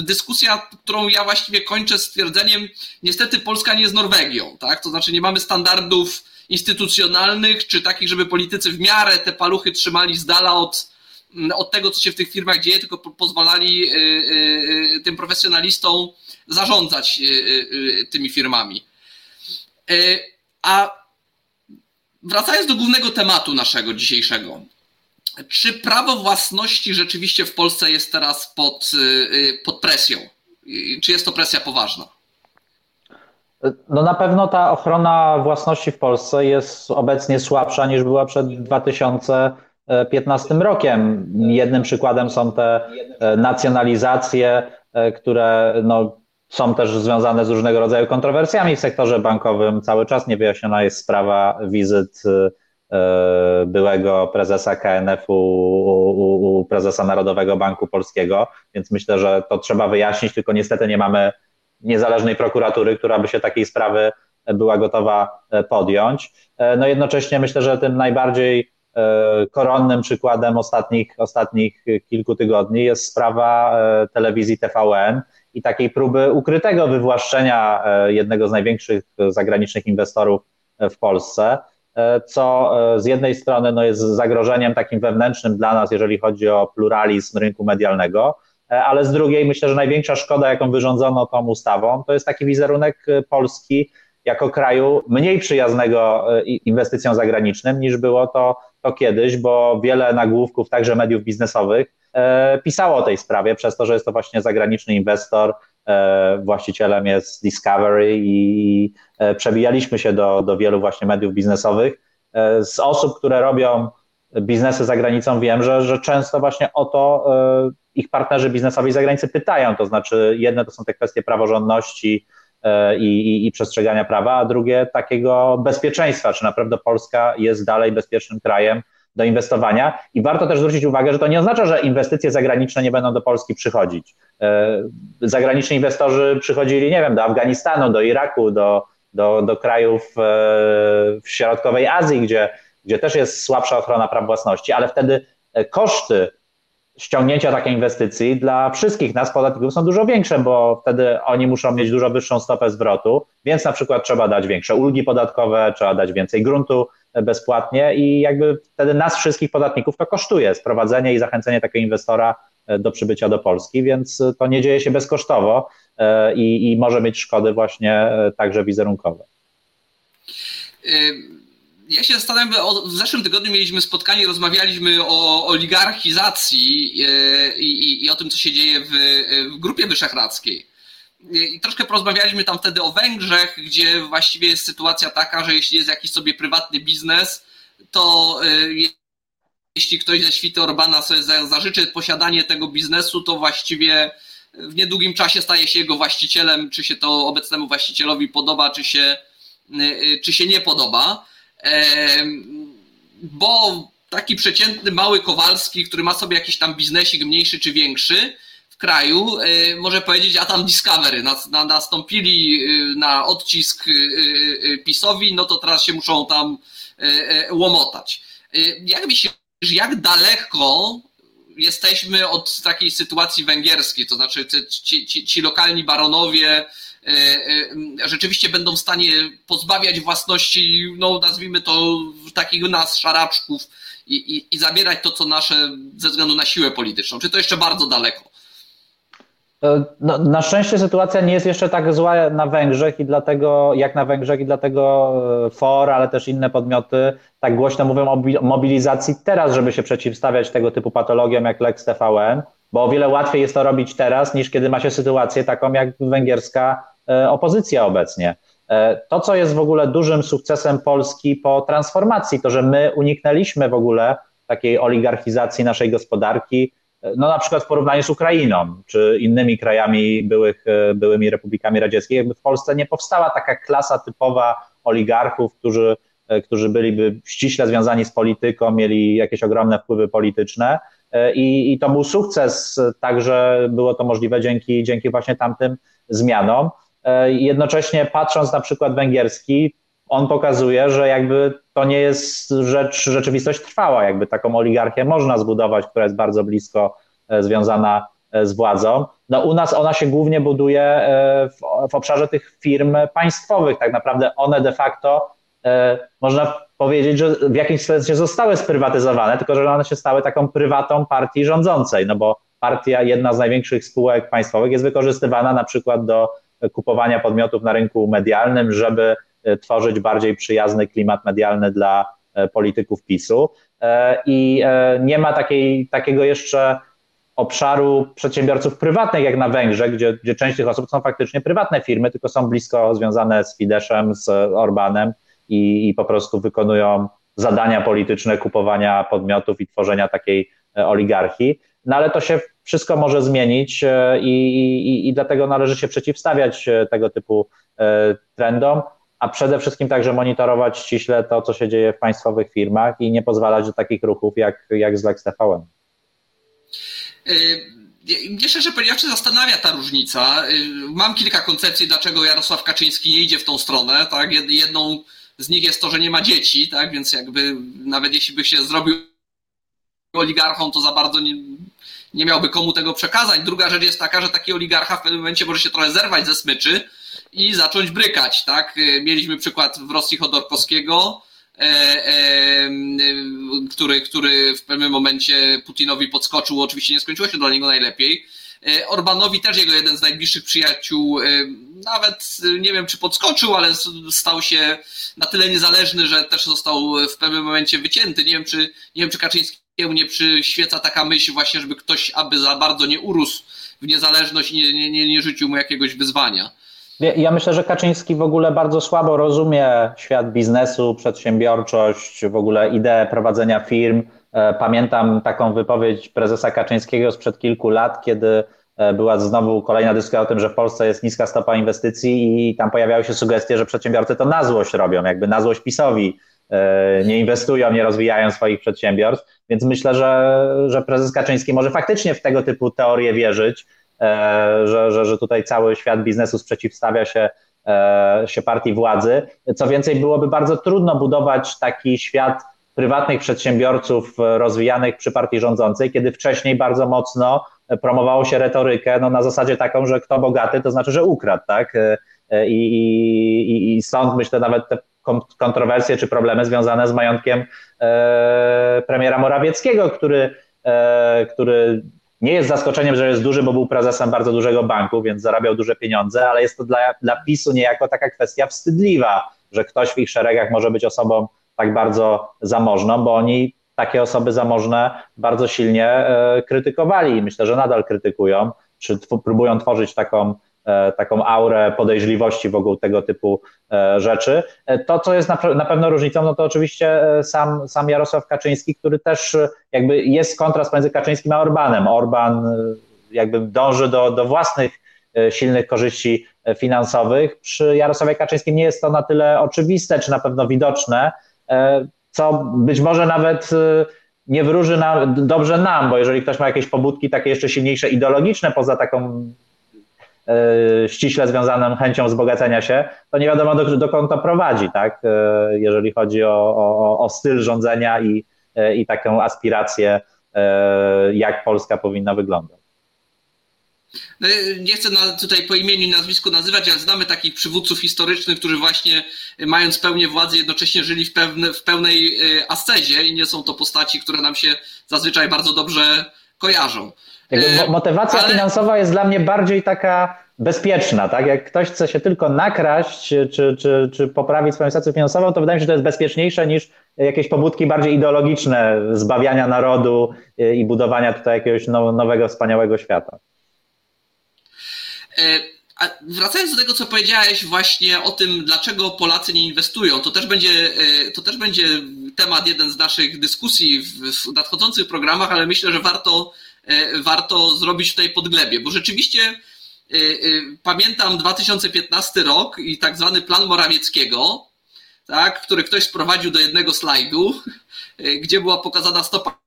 dyskusja, którą ja właściwie kończę stwierdzeniem, niestety Polska nie jest Norwegią, tak? To znaczy nie mamy standardów instytucjonalnych, czy takich, żeby politycy w miarę te paluchy trzymali z dala od, od tego, co się w tych firmach dzieje, tylko pozwalali y, y, y, tym profesjonalistom zarządzać tymi firmami. A wracając do głównego tematu naszego dzisiejszego. Czy prawo własności rzeczywiście w Polsce jest teraz pod, pod presją? Czy jest to presja poważna? No na pewno ta ochrona własności w Polsce jest obecnie słabsza niż była przed 2015 rokiem. Jednym przykładem są te e, nacjonalizacje, e, które no, są też związane z różnego rodzaju kontrowersjami w sektorze bankowym. Cały czas niewyjaśniona jest sprawa wizyt e, byłego prezesa KNF-u u, u prezesa Narodowego Banku Polskiego, więc myślę, że to trzeba wyjaśnić, tylko niestety nie mamy niezależnej prokuratury, która by się takiej sprawy była gotowa e, podjąć. E, no jednocześnie myślę, że tym najbardziej e, koronnym przykładem ostatnich, ostatnich kilku tygodni jest sprawa telewizji TVN i takiej próby ukrytego wywłaszczenia jednego z największych zagranicznych inwestorów w Polsce, co z jednej strony no jest zagrożeniem takim wewnętrznym dla nas, jeżeli chodzi o pluralizm rynku medialnego, ale z drugiej myślę, że największa szkoda, jaką wyrządzono tą ustawą, to jest taki wizerunek e, Polski jako kraju mniej przyjaznego e, inwestycjom zagranicznym niż było to, to kiedyś, bo wiele nagłówków, także mediów biznesowych, pisało o tej sprawie, przez to, że jest to właśnie zagraniczny inwestor, właścicielem jest Discovery i przebijaliśmy się do, do wielu właśnie mediów biznesowych. Z osób, które robią biznesy za granicą, wiem, że, że często właśnie o to ich partnerzy biznesowi za granicą pytają, to znaczy jedne to są te kwestie praworządności e, i, i, i, przestrzegania prawa, a drugie takiego bezpieczeństwa, czy naprawdę Polska jest dalej bezpiecznym krajem do inwestowania. I warto też zwrócić uwagę, że to nie oznacza, że inwestycje zagraniczne nie będą do Polski przychodzić. E, zagraniczni inwestorzy przychodzili, nie wiem, do Afganistanu, do Iraku, do, do, do krajów e, w środkowej Azji, gdzie, gdzie też jest słabsza ochrona praw własności, ale wtedy koszty ściągnięcia takiej inwestycji dla wszystkich nas podatników są dużo większe, bo wtedy oni muszą mieć dużo wyższą stopę zwrotu, więc na przykład trzeba dać większe ulgi podatkowe, trzeba dać więcej gruntu bezpłatnie i jakby wtedy nas wszystkich podatników to kosztuje sprowadzenie i zachęcenie takiego inwestora e, do przybycia do Polski, więc to nie dzieje się bezkosztowo e, i, i może mieć szkody właśnie e, także wizerunkowe ja się zastanawiam, o, w zeszłym tygodniu mieliśmy spotkanie, rozmawialiśmy o oligarchizacji e, i, i, o tym, co się dzieje w, w Grupie Wyszehradzkiej. I troszkę porozmawialiśmy tam wtedy o Węgrzech, gdzie właściwie jest sytuacja taka, że jeśli jest jakiś sobie prywatny biznes, to e, jeśli ktoś ze świty Orbana sobie zażyczy posiadanie tego biznesu, to właściwie w niedługim czasie staje się jego właścicielem, czy się to obecnemu właścicielowi podoba, czy się, e, czy się nie podoba bo taki przeciętny mały Kowalski, który ma sobie jakiś tam biznesik mniejszy czy większy w kraju, e, może powiedzieć, a tam Discovery nastąpili e, na odcisk e, PiSowi, no to teraz się muszą tam łomotać. Jak myślisz, jak daleko jesteśmy od takiej sytuacji węgierskiej, to znaczy ci, ci, ci lokalni baronowie E, e, rzeczywiście będą w stanie pozbawiać własności, no nazwijmy to takich nas, szaraczków i, i, i zabierać to, co nasze ze względu na siłę polityczną? Czy to jeszcze bardzo daleko? E, no, na szczęście sytuacja nie jest jeszcze tak zła na Węgrzech i dlatego, jak na Węgrzech i dlatego FOR, ale też inne podmioty tak głośno mówią o mobilizacji teraz, żeby się przeciwstawiać tego typu patologiom jak Lex TVN, bo o wiele łatwiej jest to robić teraz, niż kiedy ma się sytuację taką jak węgierska E, opozycja obecnie. E, to, co jest w ogóle dużym sukcesem Polski po transformacji, to że my uniknęliśmy w ogóle takiej oligarchizacji naszej gospodarki, e, no na przykład w porównaniu z Ukrainą czy innymi krajami byłych, byłymi republikami radzieckich, jakby w Polsce nie powstała taka klasa typowa oligarchów, którzy, którzy byliby ściśle związani z polityką, mieli jakieś ogromne wpływy polityczne. I, I to był sukces, także było to możliwe dzięki, dzięki właśnie tamtym zmianom. E, jednocześnie patrząc na przykład węgierski, on pokazuje, że jakby to nie jest rzecz, rzeczywistość trwała, jakby taką oligarchię można zbudować, która jest bardzo blisko e, związana e, z władzą. No u nas ona się głównie buduje w, w obszarze tych firm państwowych. Tak naprawdę one de facto można powiedzieć, że w jakimś sensie zostały sprywatyzowane, tylko że one się stały taką prywatą partii rządzącej, no bo partia, jedna z największych spółek państwowych jest wykorzystywana na przykład do kupowania podmiotów na rynku medialnym, żeby tworzyć bardziej przyjazny klimat medialny dla polityków PiSu. I nie ma takiej, takiego jeszcze obszaru przedsiębiorców prywatnych, jak na Węgrzech, gdzie, gdzie część tych osób są faktycznie prywatne firmy, tylko są blisko związane z Fideszem, z Orbanem i, i po prostu wykonują zadania polityczne kupowania podmiotów i tworzenia takiej e, oligarchii. No ale to się wszystko może zmienić e, i, i, i dlatego należy się przeciwstawiać e, tego typu trendom, a przede wszystkim także monitorować ściśle to, co się dzieje w państwowych firmach i nie pozwalać do takich ruchów jak, jak z Lex TVN. Mnie szczerze powiedziawszy zastanawia ta różnica. Mam kilka koncepcji, dlaczego Jarosław Kaczyński nie idzie w tą stronę. Tak? Jedną z nich jest to, że nie ma dzieci, tak? więc jakby nawet jeśli by się zrobił oligarchą, to za bardzo nie, nie miałby komu tego przekazać. Druga rzecz jest taka, że taki oligarcha w pewnym momencie może się trochę zerwać ze smyczy i zacząć brykać. Tak? Mieliśmy przykład w Rosji Chodorkowskiego, e, e, który, który w pewnym momencie Putinowi podskoczył. Oczywiście nie skończyło się dla niego najlepiej. E, Orbanowi też jego jeden z najbliższych przyjaciół nawet nie wiem, czy podskoczył, ale stał się na tyle niezależny, że też został w pewnym momencie wycięty. Nie wiem, czy, nie wiem, czy Kaczyńskiemu nie przyświeca taka myśl właśnie, żeby ktoś aby za bardzo nie urósł w niezależność i nie, nie, nie, nie rzucił mu jakiegoś wyzwania. Ja myślę, że Kaczyński w ogóle bardzo słabo rozumie świat biznesu, przedsiębiorczość, w ogóle ideę prowadzenia firm. E, pamiętam taką wypowiedź prezesa Kaczyńskiego sprzed kilku lat, kiedy E, była znowu kolejna dyskusja o tym, że w Polsce jest niska stopa inwestycji i tam pojawiały się sugestie, że przedsiębiorcy to na złość robią, jakby na złość PiSowi nie inwestują, nie rozwijają swoich przedsiębiorstw, więc myślę, że, że prezes Kaczyński może faktycznie w tego typu teorie wierzyć, e, że, że, że tutaj cały świat biznesu sprzeciwstawia się, się partii władzy. Co więcej, byłoby bardzo trudno budować taki świat prywatnych przedsiębiorców rozwijanych przy partii rządzącej, kiedy wcześniej bardzo mocno promowało się retorykę no, na zasadzie taką, że kto bogaty, to znaczy, że ukradł, tak? E, e, I, i, i stąd myślę nawet te kontrowersje czy problemy związane z majątkiem e, premiera Morawieckiego, który, e, który nie jest zaskoczeniem, że jest duży, bo był prezesem bardzo dużego banku, więc zarabiał duże pieniądze, ale jest to dla, dla PiSu niejako taka kwestia wstydliwa, że ktoś w ich szeregach może być osobą tak bardzo zamożną, bo oni takie osoby zamożne bardzo silnie e, krytykowali i myślę, że nadal krytykują, czy próbują tworzyć taką, taką aurę podejrzliwości wokół tego typu e, rzeczy. To, co jest na, na pewno różnicą, no to oczywiście sam, sam Jarosław Kaczyński, który też jakby jest kontrast między Kaczyńskim a Orbanem. Orban jakby dąży do, do własnych silnych korzyści finansowych. Przy Jarosławie Kaczyńskim nie jest to na tyle oczywiste, czy na pewno widoczne, co być może nawet nie wróży nam, dobrze nam, bo jeżeli ktoś ma jakieś pobudki takie jeszcze silniejsze ideologiczne poza taką e, ściśle związaną chęcią wzbogacenia się, to nie wiadomo do, dokąd to prowadzi, tak? E, jeżeli chodzi o, o, o styl rządzenia i, e, i taką aspirację, jak Polska powinna wyglądać. No, nie chcę tutaj po imieniu i nazwisku nazywać, ale znamy takich przywódców historycznych, którzy właśnie e, mając pełnię władzy jednocześnie żyli w, pewne, w pełnej e, ascezie i nie są to postaci, które nam się zazwyczaj bardzo dobrze kojarzą. E, motywacja ale... finansowa jest dla mnie bardziej taka bezpieczna, tak? Jak ktoś chce się tylko nakraść czy, czy, czy poprawić swoją sytuację finansową, to wydaje mi się, że to jest bezpieczniejsze niż jakieś pobudki bardziej ideologiczne zbawiania narodu i budowania tutaj jakiegoś nowego, wspaniałego świata. E, a wracając do tego, co powiedziałeś właśnie o tym, dlaczego Polacy nie inwestują, to też będzie, to też będzie temat jeden z naszych dyskusji w nadchodzących programach, ale myślę, że warto, warto zrobić tutaj podglebie, bo rzeczywiście pamiętam 2015 rok i tak zwany plan Morawieckiego, tak, który ktoś sprowadził do jednego slajdu, gdzie była pokazana stopa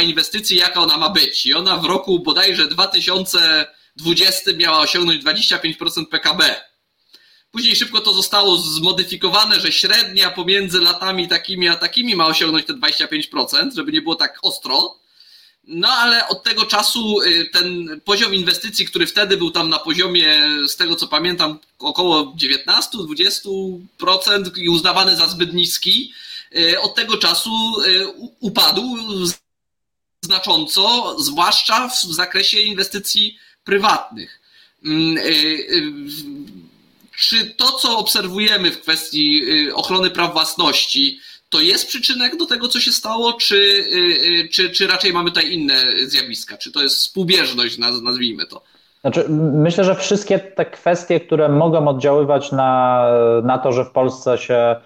inwestycji, jaka ona ma być. I ona w roku bodajże 2000 20 miała osiągnąć 25% PKB. Później szybko to zostało zmodyfikowane, że średnia pomiędzy latami takimi a takimi ma osiągnąć te 25%, żeby nie było tak ostro. No ale od tego czasu y, ten poziom inwestycji, który wtedy był tam na poziomie, z tego co pamiętam, około 19-20% i uznawany za zbyt niski, y, od tego czasu y, upadł znacząco, zwłaszcza w zakresie inwestycji prywatnych. Mm, czy to, co obserwujemy w kwestii ochrony praw własności, to jest przyczynek do tego, co się stało, czy, czy, czy raczej mamy tutaj inne zjawiska? Czy to jest współbieżność, nazwijmy to? Znaczy, myślę, że wszystkie te kwestie, które mogą oddziaływać na, na to, że w Polsce się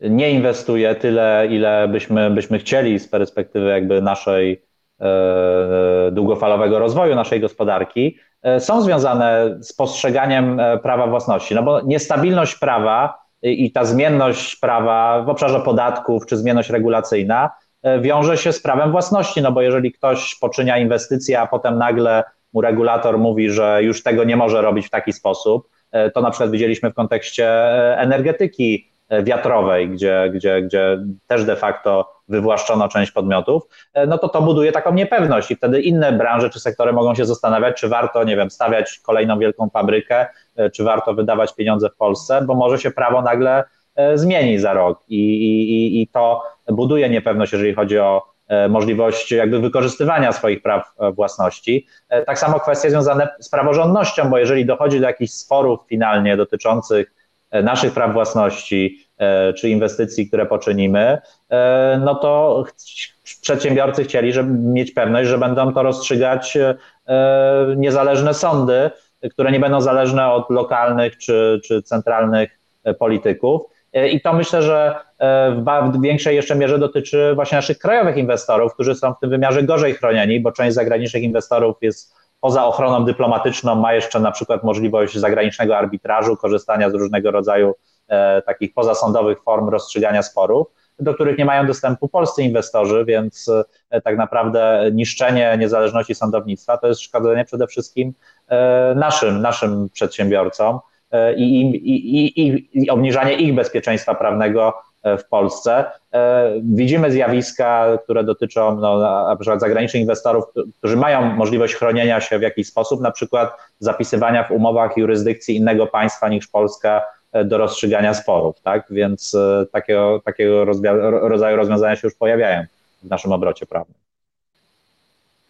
nie inwestuje tyle, ile byśmy, byśmy chcieli z perspektywy jakby naszej e, długofalowego rozwoju naszej gospodarki, e, są związane z postrzeganiem e, prawa własności. No bo niestabilność prawa i ta zmienność prawa w obszarze podatków czy zmienność regulacyjna wiąże się z prawem własności, no bo jeżeli ktoś poczynia inwestycje, a potem nagle mu regulator mówi, że już tego nie może robić w taki sposób. E, to na przykład widzieliśmy w kontekście e, energetyki e, wiatrowej, gdzie, gdzie, gdzie też de facto wywłaszczono część podmiotów, no to to buduje taką niepewność i wtedy inne branże czy sektory mogą się zastanawiać, czy warto, nie wiem, stawiać kolejną wielką fabrykę, czy warto wydawać pieniądze w Polsce, bo może się prawo nagle zmieni za rok i, i, i to buduje niepewność, jeżeli chodzi o E, możliwość jakby wykorzystywania swoich praw e, własności. E, tak samo kwestie związane z praworządnością, bo jeżeli dochodzi do jakichś sporów finalnie dotyczących naszych praw własności czy inwestycji, które poczynimy, no to przedsiębiorcy chcieli, żeby mieć pewność, że będą to rozstrzygać niezależne sądy, które nie będą zależne od lokalnych czy, czy centralnych polityków. E, I to myślę, że e, w większej jeszcze mierze dotyczy właśnie naszych krajowych inwestorów, którzy są w tym wymiarze gorzej chronieni, bo część zagranicznych inwestorów jest poza ochroną dyplomatyczną, ma jeszcze na przykład możliwość zagranicznego arbitrażu, korzystania z różnego rodzaju e, takich pozasądowych form rozstrzygania sporów, do których nie mają dostępu polscy inwestorzy, więc tak naprawdę niszczenie niezależności sądownictwa to jest szkodzenie przede wszystkim naszym, naszym przedsiębiorcom. E, i, i, i, i obniżanie ich bezpieczeństwa prawnego e, w Polsce. E, widzimy zjawiska, które dotyczą no, na przykład zagranicznych inwestorów, którzy mają możliwość chronienia się w jakiś sposób, na przykład zapisywania w umowach jurysdykcji innego państwa niż Polska do rozstrzygania sporów, tak? Więc takiego, takiego rodzaju rozwiązania się już pojawiają w naszym obrocie prawnym.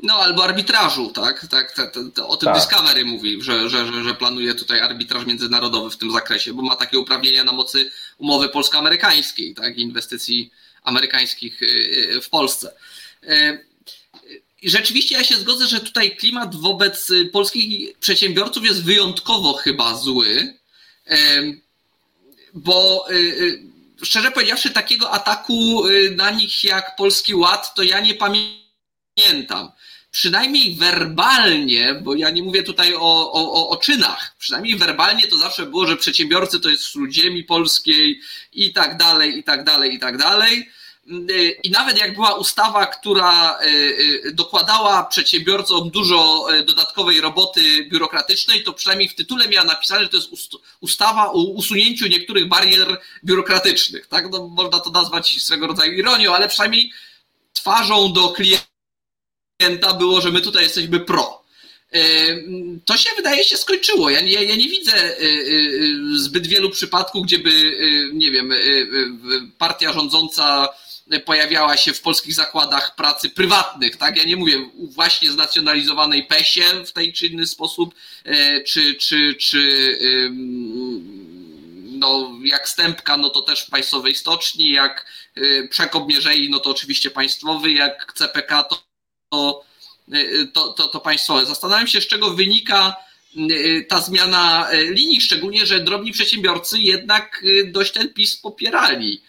No, albo arbitrażu, tak? tak, tak, tak o tym tak. Discovery mówi, że, że, że, planuje tutaj arbitraż międzynarodowy w tym zakresie, bo ma takie uprawnienia na mocy umowy polsko-amerykańskiej, tak? Inwestycji amerykańskich y, y, w Polsce. Y, I rzeczywiście ja się zgodzę, że tutaj klimat wobec polskich przedsiębiorców jest wyjątkowo chyba zły, bo szczerze powiedziawszy, takiego ataku na nich jak Polski Ład, to ja nie pamiętam przynajmniej werbalnie, bo ja nie mówię tutaj o, o, o czynach, przynajmniej werbalnie to zawsze było, że przedsiębiorcy to jest wśród ziemi polskiej i tak dalej, i tak dalej, i tak dalej. I nawet jak była ustawa, która e, e, dokładała przedsiębiorcom dużo e, dodatkowej roboty biurokratycznej, to przynajmniej w tytule miała napisane, że to jest ustawa o usunięciu niektórych barier biurokratycznych. Tak? No, można to nazwać swego rodzaju ironią, ale przynajmniej twarzą do klienta klienta było, że my tutaj jesteśmy pro. E, to się wydaje się skończyło. Ja nie, ja nie widzę e, e, zbyt wielu przypadków, gdzieby, nie wiem, partia rządząca pojawiała się w polskich zakładach pracy prywatnych, tak? Ja nie mówię właśnie znacjonalizowanej PESie w tej czy inny sposób, czy, czy, czy no, jak Stępka, no to też w państwowej stoczni, jak Przekop Mierzei, no to oczywiście państwowy, jak CPK, to Y, to, to, to państwowe. Zastanawiam się, z czego wynika y, ta zmiana y, linii, szczególnie, że drobni przedsiębiorcy jednak dość ten PiS popierali.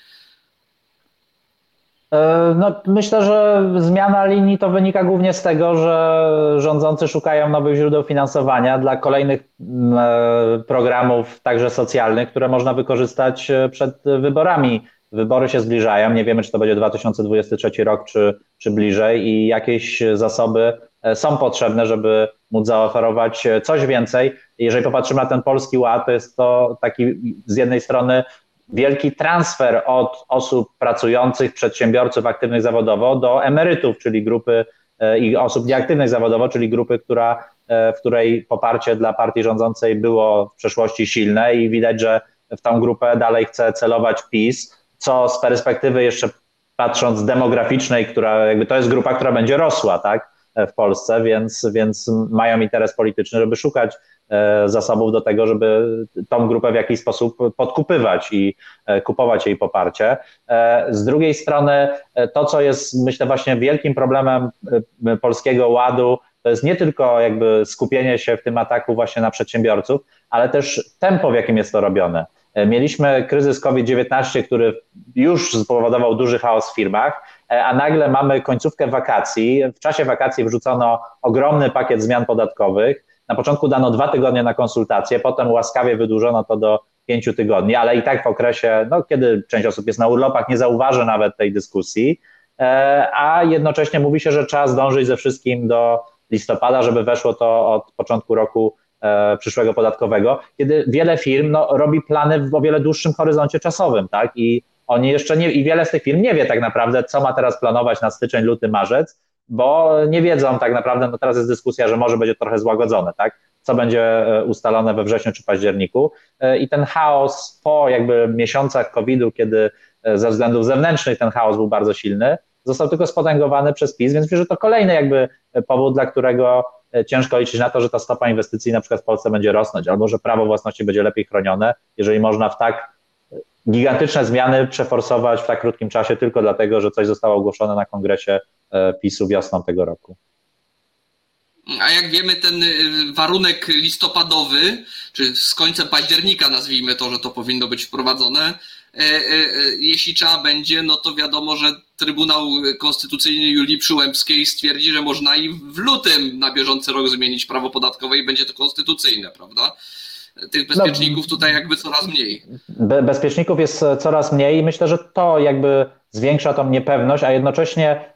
E, no, myślę, że zmiana linii to wynika głównie z tego, że rządzący szukają nowych źródeł finansowania dla kolejnych e, programów, także socjalnych, które można wykorzystać e, przed wyborami Wybory się zbliżają, nie wiemy, czy to będzie 2023 rok, czy, czy bliżej, i jakieś zasoby e, są potrzebne, żeby móc zaoferować e, coś więcej. Jeżeli popatrzymy na ten polski ład, to jest to taki z jednej strony wielki transfer od osób pracujących, przedsiębiorców aktywnych zawodowo do emerytów, czyli grupy e, i osób nieaktywnych zawodowo, czyli grupy, która, w której poparcie dla partii rządzącej było w przeszłości silne i widać, że w tą grupę dalej chce celować PiS co z perspektywy jeszcze patrząc demograficznej, która jakby to jest grupa, która będzie rosła, tak, w Polsce, więc, więc mają interes polityczny, żeby szukać E, zasobów do tego, żeby tą grupę w jakiś sposób podkupywać i e, kupować jej poparcie. E, z drugiej strony to, co jest myślę właśnie wielkim problemem polskiego ładu, to jest nie tylko jakby skupienie się w tym ataku właśnie na przedsiębiorców, ale też tempo, w jakim jest to robione. Mieliśmy kryzys COVID-19, który już spowodował duży chaos w firmach, a nagle mamy końcówkę wakacji. W czasie wakacji wrzucono ogromny pakiet zmian podatkowych. Na początku dano dwa tygodnie na konsultacje, potem łaskawie wydłużono to do pięciu tygodni, ale i tak w okresie, no, kiedy część osób jest na urlopach, nie zauważy nawet tej dyskusji, e, a jednocześnie mówi się, że trzeba zdążyć ze wszystkim do listopada, żeby weszło to od początku roku e, przyszłego podatkowego, kiedy wiele firm no, robi plany w o wiele dłuższym horyzoncie czasowym, tak? I oni jeszcze nie, i wiele z tych firm nie wie tak naprawdę, co ma teraz planować na styczeń, luty, marzec, bo nie wiedzą tak naprawdę, no teraz jest dyskusja, że może będzie trochę złagodzone, tak? Co będzie e, ustalone we wrześniu czy październiku. E, I ten chaos po jakby miesiącach COVID-u, kiedy e, ze względów zewnętrznych ten chaos był bardzo silny, został tylko spotęgowany przez PiS, więc myślę, że to kolejny jakby powód, dla którego ciężko liczyć na to, że ta stopa inwestycji na przykład w Polsce będzie rosnąć, albo że prawo własności będzie lepiej chronione, jeżeli można w tak gigantyczne zmiany przeforsować w tak krótkim czasie tylko dlatego, że coś zostało ogłoszone na kongresie E, PiSu wiosną tego roku. A jak wiemy, ten y, warunek listopadowy, czy z końcem października nazwijmy to, że to powinno być wprowadzone, e, e, jeśli trzeba będzie, no to wiadomo, że Trybunał Konstytucyjny Julii Przyłębskiej stwierdzi, że można i w lutym na bieżący rok zmienić prawo podatkowe i będzie to konstytucyjne, prawda? Tych bezpieczników tutaj jakby coraz mniej. Bezpieczników jest coraz mniej i myślę, że to jakby zwiększa tą niepewność, a jednocześnie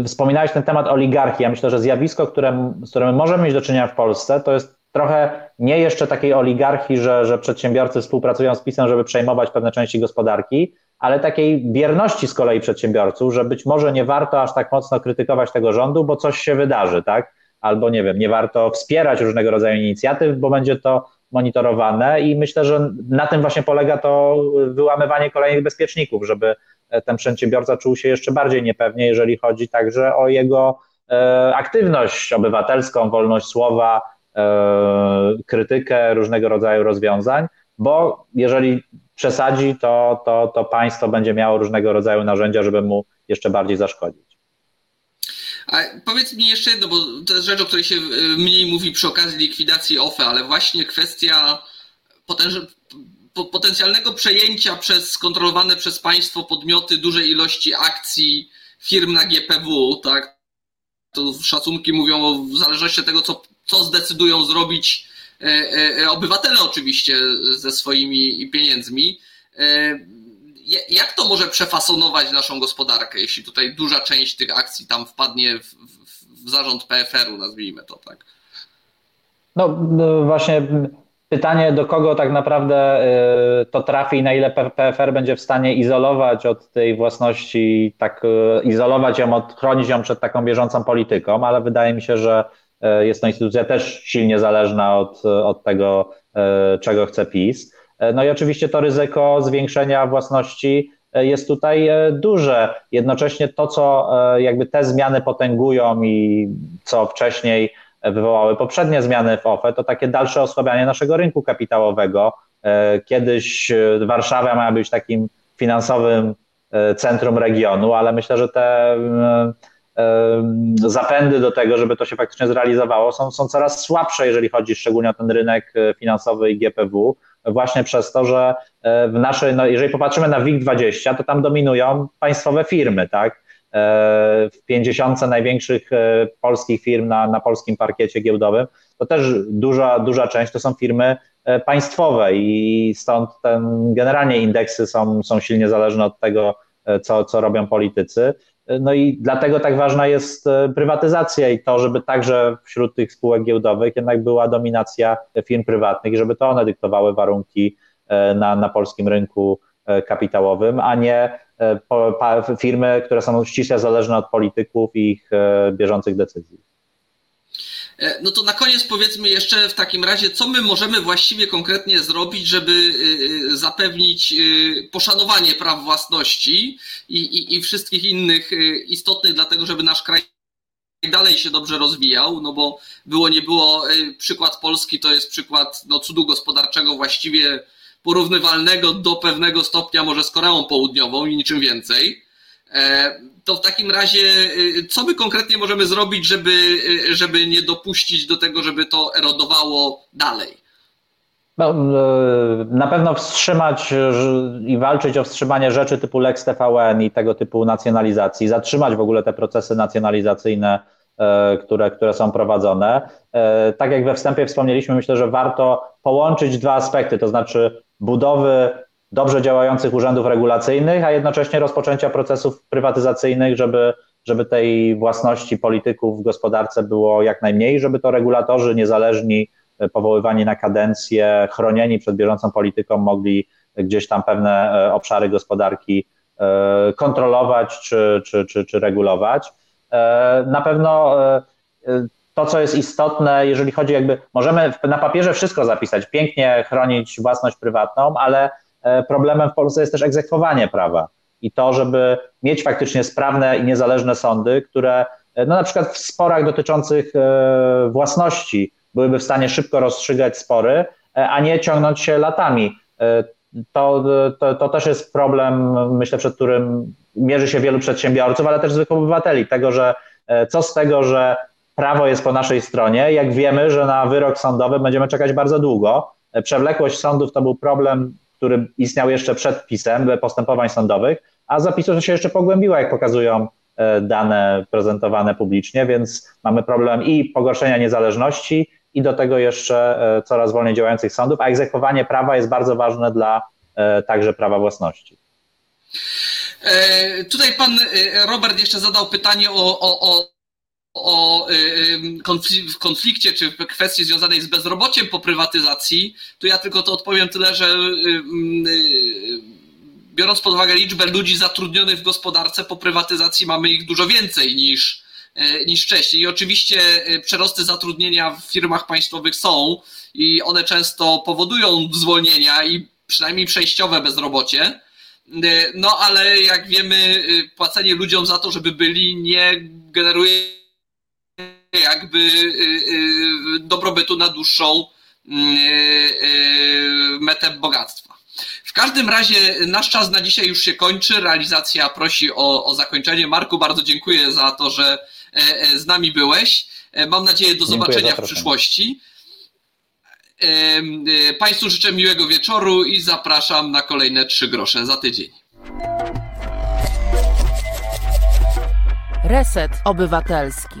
y, wspominałeś ten temat oligarchii. Ja myślę, że zjawisko, które, z którym możemy mieć do czynienia w Polsce, to jest trochę nie jeszcze takiej oligarchii, że, że przedsiębiorcy współpracują z PiSem, żeby przejmować pewne części gospodarki, ale takiej bierności z kolei przedsiębiorców, że być może nie warto aż tak mocno krytykować tego rządu, bo coś się wydarzy, tak? Albo nie wiem, nie warto wspierać różnego rodzaju inicjatyw, bo będzie to monitorowane i myślę, że na tym właśnie polega to wyłamywanie kolejnych bezpieczników, żeby ten przedsiębiorca czuł się jeszcze bardziej niepewnie, jeżeli chodzi także o jego e, aktywność obywatelską, wolność słowa, e, krytykę różnego rodzaju rozwiązań, bo jeżeli przesadzi, to, to, to państwo będzie miało różnego rodzaju narzędzia, żeby mu jeszcze bardziej zaszkodzić. A powiedz mi jeszcze jedno, bo to jest rzecz, o której się e, mniej mówi przy okazji likwidacji OFE, ale właśnie kwestia potencjalnego przejęcia przez skontrolowane przez państwo podmioty dużej ilości akcji firm na GPW, tak? To szacunki mówią o w zależności od tego, co, co zdecydują zrobić obywatele oczywiście ze swoimi pieniędzmi. E, jak to może przefasonować naszą gospodarkę, jeśli tutaj duża część tych akcji tam wpadnie w, w, w zarząd PFR-u, nazwijmy to tak? No, no właśnie Pytanie, do kogo tak naprawdę y, to trafi i na ile PFR będzie w stanie izolować od tej własności, tak y, izolować ją, chronić ją przed taką bieżącą polityką, ale wydaje mi się, że jest to instytucja też silnie zależna od, od tego, czego chce PiS. No i oczywiście to ryzyko zwiększenia własności jest tutaj duże. Jednocześnie to, co jakby te zmiany potęgują i co wcześniej wywołały poprzednie zmiany w OFE, to takie dalsze osłabianie naszego rynku kapitałowego. E, kiedyś e, Warszawa miała być takim finansowym e, centrum regionu, ale myślę, że te zapędy do tego, żeby to się faktycznie zrealizowało, są, są coraz słabsze, jeżeli chodzi szczególnie o ten rynek finansowy i GPW, właśnie przez to, że w naszej, no jeżeli popatrzymy na WIG20, to tam dominują państwowe firmy, tak? w 50 największych e, polskich firm na, na polskim parkiecie giełdowym, to też duża, duża część to są firmy e, państwowe i stąd ten, generalnie indeksy są, są silnie zależne od tego, e, co, co robią politycy. No i dlatego tak ważna jest prywatyzacja i to, żeby także wśród tych spółek giełdowych jednak była dominacja firm prywatnych żeby to one dyktowały warunki na, na polskim rynku kapitałowym, a nie E, firmy, które są ściśle zależne od polityków i ich e, bieżących decyzji. E, no to na koniec powiedzmy jeszcze w takim razie, co my możemy właściwie konkretnie zrobić, żeby e, e, zapewnić poszanowanie praw własności i, i, i wszystkich innych istotnych, dlatego żeby nasz kraj dalej się dobrze rozwijał, no bo było nie było, przykład Polski to jest przykład no, cudu gospodarczego właściwie porównywalnego do pewnego stopnia może z Koreą Południową i niczym więcej. E, to w takim razie, e, co my konkretnie możemy zrobić, żeby, e, żeby nie dopuścić do tego, żeby to erodowało dalej? No, na pewno wstrzymać i walczyć o wstrzymanie rzeczy typu Lex TVN i tego typu nacjonalizacji, zatrzymać w ogóle te procesy nacjonalizacyjne, które, które są prowadzone. Tak jak we wstępie wspomnieliśmy, myślę, że warto połączyć dwa aspekty, to znaczy budowy dobrze działających urzędów regulacyjnych, a jednocześnie rozpoczęcia procesów prywatyzacyjnych, żeby, żeby tej własności polityków w gospodarce było jak najmniej, żeby to regulatorzy niezależni, e, powoływani na kadencję, chronieni przed bieżącą polityką, mogli gdzieś tam pewne e, obszary gospodarki e, kontrolować czy, czy, czy, czy regulować. Na pewno to, co jest istotne, jeżeli chodzi jakby, możemy na papierze wszystko zapisać, pięknie chronić własność prywatną, ale problemem w Polsce jest też egzekwowanie prawa i to, żeby mieć faktycznie sprawne i niezależne sądy, które e, no na przykład w sporach dotyczących e, własności byłyby w stanie szybko rozstrzygać spory, a nie ciągnąć się latami. To, to, to też jest problem, myślę, przed którym mierzy się wielu przedsiębiorców, ale też zwykłych obywateli. Tego, że co z tego, że prawo jest po naszej stronie, jak wiemy, że na wyrok sądowy będziemy czekać bardzo długo. Przewlekłość sądów to był problem który istniał jeszcze przed pisem postępowań sądowych, a zapisu się jeszcze pogłębiła, jak pokazują e, dane prezentowane publicznie, więc mamy problem i pogorszenia niezależności, i do tego jeszcze e, coraz wolniej działających sądów, a egzekwowanie prawa jest bardzo ważne dla e, także prawa własności. Tutaj pan Robert jeszcze zadał pytanie o, o, o o konflikcie czy kwestii związanej z bezrobociem po prywatyzacji, to ja tylko to odpowiem tyle, że biorąc pod uwagę liczbę ludzi zatrudnionych w gospodarce po prywatyzacji mamy ich dużo więcej niż, niż wcześniej. I oczywiście przerosty zatrudnienia w firmach państwowych są i one często powodują zwolnienia i przynajmniej przejściowe bezrobocie. No ale jak wiemy, płacenie ludziom za to, żeby byli, nie generuje jakby y, y, dobrobytu na dłuższą y, metę bogactwa. W każdym razie nasz czas na dzisiaj już się kończy. Realizacja prosi o, o zakończenie. Marku, bardzo dziękuję za to, że e, e, z nami byłeś. E, mam nadzieję do zobaczenia w przyszłości. Państwu życzę miłego wieczoru i zapraszam na kolejne trzy grosze za tydzień. Reset Obywatelski.